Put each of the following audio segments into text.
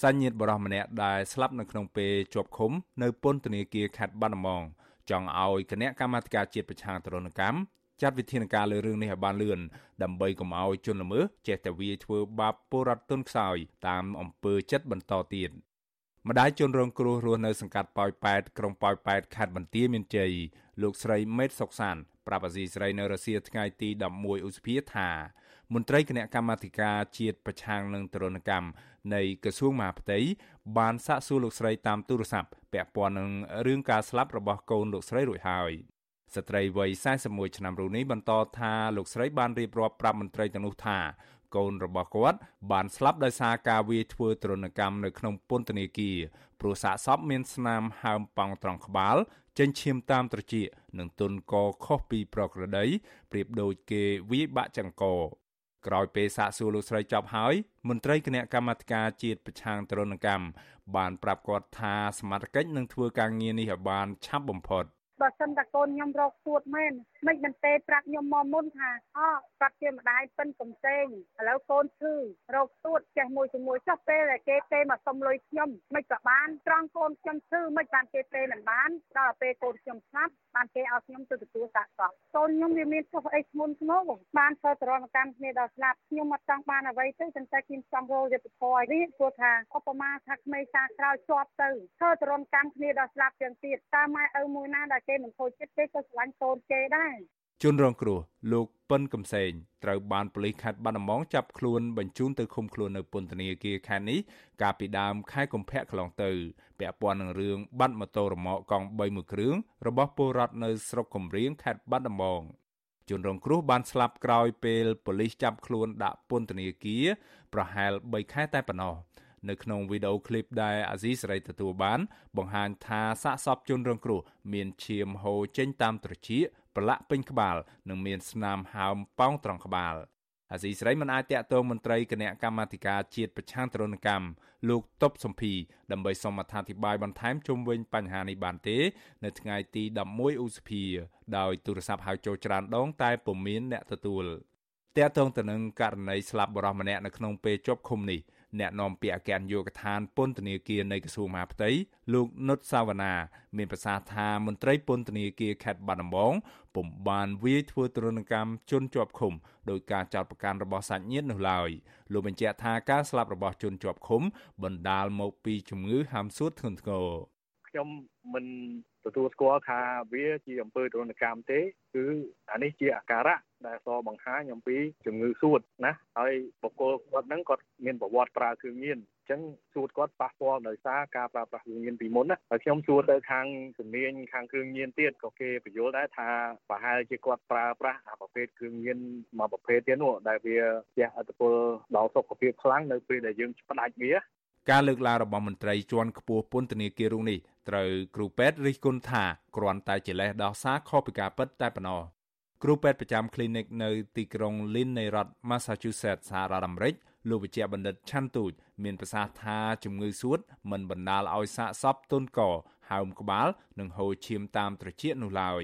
សាច់ញាតិបរិសម្នាក់ដែលស្លាប់នៅក្នុងពេលជាប់ឃុំនៅពន្ធនាគារខេត្តបាត់ដំបងចង់ឲ្យគណៈកម្មាធិការជាតិប្រឆាំងទរណកម្មចាត់វិធានការលើរឿងនេះឲ្យបានលឿនដើម្បីកុំឲ្យជនល្មើសចេះតែវាយធ្វើបាបពលរដ្ឋទុនខ្សោយតាមអំពើចិត្តបន្តទៀត ម្ដាយជនរងគ្រោះរស់នៅសង្កាត់ប៉ោយប៉ែតក្រុងប៉ោយប៉ែតខេត្តបន្ទាយមានជ័យលោកស្រីមេតសុកសានប្រាប់អាស៊ីស្រីនៅរសៀលថ្ងៃទី11ឧសភាថាមន្ត្រីគណៈកម្មាធិការជាតិប្រឆាំងនឹងទរណកម្មនៃក្រសួងមហាផ្ទៃបានសាកសួរលោកស្រីតាមទូរស័ព្ទពាក់ព័ន្ធនឹងរឿងការស្លាប់របស់កូនលោកស្រីរួចហើយស្ត្រីវ័យ41ឆ្នាំរូបនេះបន្តថាលោកស្រីបានរៀបរាប់ប្រាប់មន្ត្រីទាំងនោះថា កូនរបស់គាត់បានស្លាប់ដោយសារការវាយធ្វើទរណកម្មនៅក្នុងពន្ធនាគារព្រោះសាកសពមានស្នាមហើមប៉ង់ត្រង់ក្បាលចេញឈាមតាមត្រចៀកនិងទុនកខុសពីប្រក្រតីប្រៀបដូចគេវាយបាក់ចង្កក្រោយពេលសាកសួរលោកស្រីចប់ហើយមន្ត្រីគណៈកម្មាធិការជាតិប្រឆាំងទរណកម្មបានប្រាប់គាត់ថាសមត្ថកិច្ចនឹងធ្វើការងារនេះឲ្យបានឆាប់បំផុត បើសិនតែកូនខ្ញុំរកសួតមែនមិនមិនទេប្រាប់ខ្ញុំមកមុនថាអូគាត់ជាម្ដាយប៉ិនកំសែងឥឡូវកូនឈឺរកសួតចេះមួយជាមួយចុះពេលដែលគេទេមកសុំលុយខ្ញុំមិនក៏បានត្រង់កូនខ្ញុំឈឺមិនបានគេទេមិនបានដល់ពេលកូនខ្ញុំស្លាប់បានគេឲ្យខ្ញុំទៅទទួលសាកសពកូនខ្ញុំវាមានចុះអីធ្ងន់ធ្ងរបានធ្វើទរណកម្មគ្នាដល់ស្លាប់ខ្ញុំមិនចង់បានអ្វីទេប៉ុន្តែខ្ញុំចង់រកយុទ្ធធម៌ឲ្យនេះព្រោះថាឧបមាថាក្មេងសាក្រោយជាប់ទៅធ្វើទរណកម្មគ្នាដល់ស្លាប់ទាំងទៀតតើម៉ែឪមួយណាដែលគេមិនខូចចិត្តទេក៏ស្រឡាញ់កូនគេដែរជនរងគ្រោះលោកប៉ិនកំសែងត្រូវបានប៉ូលីសខេត្តបាត់ដំបងចាប់ខ្លួនបញ្ជូនទៅឃុំខ្លួននៅពន្ធនាគារខេត្តនេះកាលពីដើមខែកុម្ភៈកន្លងទៅពាក់ព័ន្ធនឹងរឿងបាត់ម៉ូតូរ៉ឺម៉កកង់3មួយគ្រឿងរបស់ពលរដ្ឋនៅស្រុកកំរៀងខេត្តបាត់ដំបងជនរងគ្រោះបានស្លាប់ក្រោយពេលប៉ូលីសចាប់ខ្លួនដាក់ពន្ធនាគារប្រហែល3ខែតែប៉ុណ្ណោះ នៅក្នុងវីដេអូឃ្លីបដែលអាស៊ីសេរីទទួលបាន បង្ហាញថាសាកសពជនរងគ្រោះមានឈាមហូរចេញតាមត្រចៀកប្រឡាក់ពេញក្បាល និងមានស្នាមហើមប៉ោងត្រង់ក្បាលអាស៊ីសេរីមិនអាចតាក់ទងមន្ត្រីគណៈកម្មាធិការជាតិប្រឆាំងទរណកម្មលោកតបសំភីដើម្បីសូមអត្ថាធិប្បាយបន្ថែមជុំវិញបញ្ហានេះបានទេ នៅថ្ងៃទី11ឧសភាដោយទូរស័ព្ទហៅចូលច្រើនដង តែពុំមានអ្នកទទួលតាក់ទងទៅនឹងករណីស្លាប់បរិសម្នាក់នៅក្នុងពេលជាប់ឃុំនេះ អ្នកនាំពាក្យអគ្គនាយកដ្ឋានពន្ធនាគារនៃក្រសួងមហាផ្ទៃលោកនុតសាវណ្ណាមានប្រសាសន៍ថាមន្ត្រីពន្ធនាគារខេត្តបាត់ដំបងពុំបានវាយធ្វើទរណកម្មជនជាប់ឃុំដោយការចោទប្រកាន់របស់សាច់ញាតិនោះឡើយលោកបញ្ជាក់ថាការស្លាប់របស់ជនជាប់ឃុំបណ្ដាលមកពីជំងឺហាមសួតធ្ងន់ធ្ងរខ្ញុំមិនទទួលស្គាល់ថាវាជាអំពើទរណកម្មទេ គឺអានេះជាអាការៈ ដែលសបង្ហាញអំពីជំងឺសួតណាហើយបុគ្គលគាត់ហ្នឹងគាត់មានប្រវត្តិប្រើគ្រឿងញៀនអញ្ចឹងសួតគាត់ប៉ះពាល់ដោយសារការប្រើប្រាស់គ្រឿងញៀនពីមុនណាហើយខ្ញុំសួរទៅខាងជំនាញខាងគ្រឿងញៀនទៀតក៏គេបញ្យល់ដែរថាប្រហែលជាគាត់ប្រើប្រាស់អាប្រភេទគ្រឿងញៀនមួយប្រភេទទៀតនោះដែលវាជះឥទ្ធិពលដល់សុខភាពខ្លាំងនៅពេលដែលយើងផ្ដាច់វាការលើកឡើងរបស់មន្ត្រីជាន់ខ្ពស់ពន្ធនាគាររូបនេះត្រូវគ្រូពេទ្យរិះគន់ថាគ្រាន់តែជាលេសដោះសារខុសពីការពិតតែប៉ុណ្ណោះ គ្រូពេទ្យប្រចាំ clinic នៅទីក្រុង Lynn នៃរដ្ឋ Massachusetts សហរដ្ឋអាមេរិកលោកវិជ្ជបណ្ឌិតឆាន់ទូចមានប្រសាសន៍ថាជំងឺសួតមិនបណ្ដាលឲ្យសាកសពទុនកហើមក្បាល និងហូរឈាមតាមត្រចៀកនោះឡើយ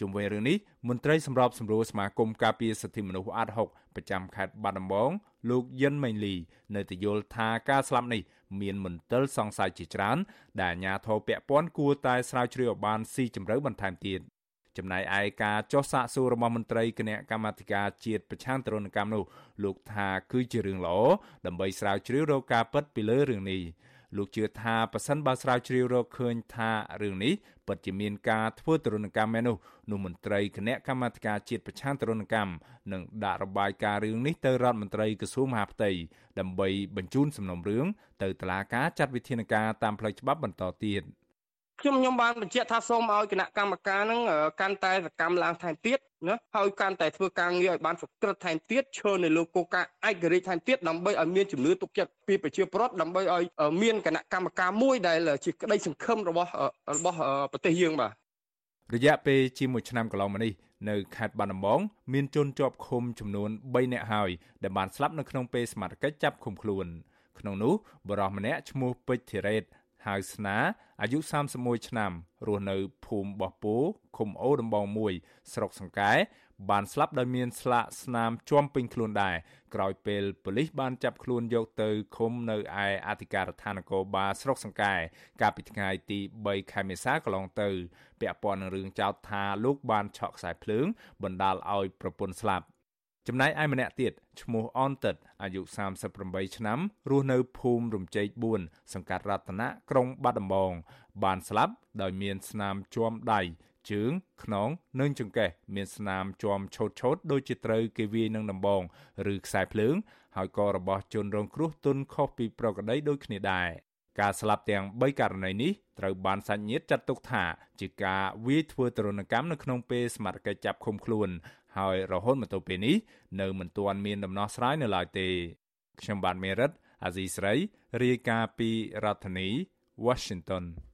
ជុំវិញរឿងនេះមន្ត្រីសម្របសម្រួលសមាគមការពារសិទ្ធិមនុស្សអាត់ហុកប្រចាំខេត្តបាត់ដំបងលោកយិនមេងលី នៅតែយល់ថាការស្លាប់នេះមានមន្ទិលសង្ស័យជាច្រើន ដែលអាជ្ញាធរពាក់ព័ន្ធគួរតែស្រាវជ្រាវឲ្យបានស៊ីជម្រៅបន្ថែមទៀត ចំណែកឯការចោះសាកសួររបស់មន្ត្រីគណៈកម្មាធិការជាតិប្រឆាំងទរណកម្មនោះលោកថាគឺជារឿងល្អដើម្បីស្រាវជ្រាវរកការពិតពីលើរឿងនេះលោកជឿថាប៉ះសិនបើស្រាវជ្រាវរកឃើញថារឿងនេះពិតជាមានការធ្វើទរណកម្មមែននោះនោះមន្ត្រីគណៈកម្មាធិការជាតិប្រឆាំងទរណកម្មនឹងដាក់របាយការណ៍រឿងនេះទៅរដ្ឋមន្ត្រីក្រសួងមហាផ្ទៃដើម្បីបញ្ជូនសំណុំរឿងទៅតុលាការចាត់វិធានការតាមផ្លូវច្បាប់បន្តទៀត។ ខ្ញុំខ្ញុំបានបញ្ជាក់ថាសូមឲ្យគណៈកម្មការនឹងកាន់តែសកម្មឡើងថែមទៀតណាហើយកាន់តែធ្វើការងារឲ្យបានសុក្រិតថែមទៀតឈរនៅលើគោលការណ៍ឯករាជ្យថែមទៀតដើម្បីឲ្យមានជំនឿទុកចិត្តពីប្រជាពលរដ្ឋដើម្បីឲ្យមានគណៈកម្មការមួយដែលជាក្តីសង្ឃឹមរបស់របស់ប្រទេសយើងបាទរយៈពេលជាមួយឆ្នាំកន្លងមកនេះនៅខេត្តបាត់ដំបងមានជនជាប់ឃុំចំនួន3នាក់ហើយដែលបានស្លាប់នៅក្នុងពេលសមត្ថកិច្ចចាប់ឃុំខ្លួនក្នុងនោះបរិសម្នាក់ឈ្មោះពេជ្រធីរ៉េត ហហៅស្នាអាយុ31ឆ្នាំរស់នៅភូមិបោះពោឃុំអូដំបង1ស្រុកសង្កែបានស្លាប់ដោយមានស្លាកស្នាមជាំពេញខ្លួនដែរក្រោយពេលប៉ូលីសបានចាប់ខ្លួនយកទៅឃុំនៅឯអធិការដ្ឋាននគរបាលស្រុកសង្កែកាលពីថ្ងៃទី3ខែមេសាកន្លងទៅពាក់ព័ន្ធនឹងរឿងចោទថាលោកបានឆក់ខ្សែភ្លើងបណ្ដាលឲ្យប្រពន្ធស្លាប់ ចំណែកឯម្នាក់ទៀតឈ្មោះអនតិតអាយុ38ឆ្នាំរស់នៅភូមិរំជែក4សង្កាត់រតនៈក្រុងបាត់ដំបង បានស្លាប់ដោយមានស្នាមជាំដៃជើងខ្នងនិងចង្កេះមានស្នាមជាំឆូតឆូតដូចជាត្រូវគេវាយនឹងដំបងឬខ្សែភ្លើងហើយក៏របស់ជនរងគ្រោះទុនខុសពីប្រក្រតីដូចគ្នាដែរ ការស្លាប់ទាំង3ករណីនេះត្រូវបានសាច់ញាតិចាត់ទុកថាជាការវាយធ្វើទរណកម្មនៅក្នុងពេលសមត្ថកិច្ចចាប់ឃុំខ្លួន ហើយរហូតមកទល់ពេលនេះនៅមិនទាន់មានដំណោះស្រាយនៅឡើយទេខ្ញុំបាទមេរិតអាស៊ីស្រីរាយការណ៍ពីរដ្ឋធានី Washington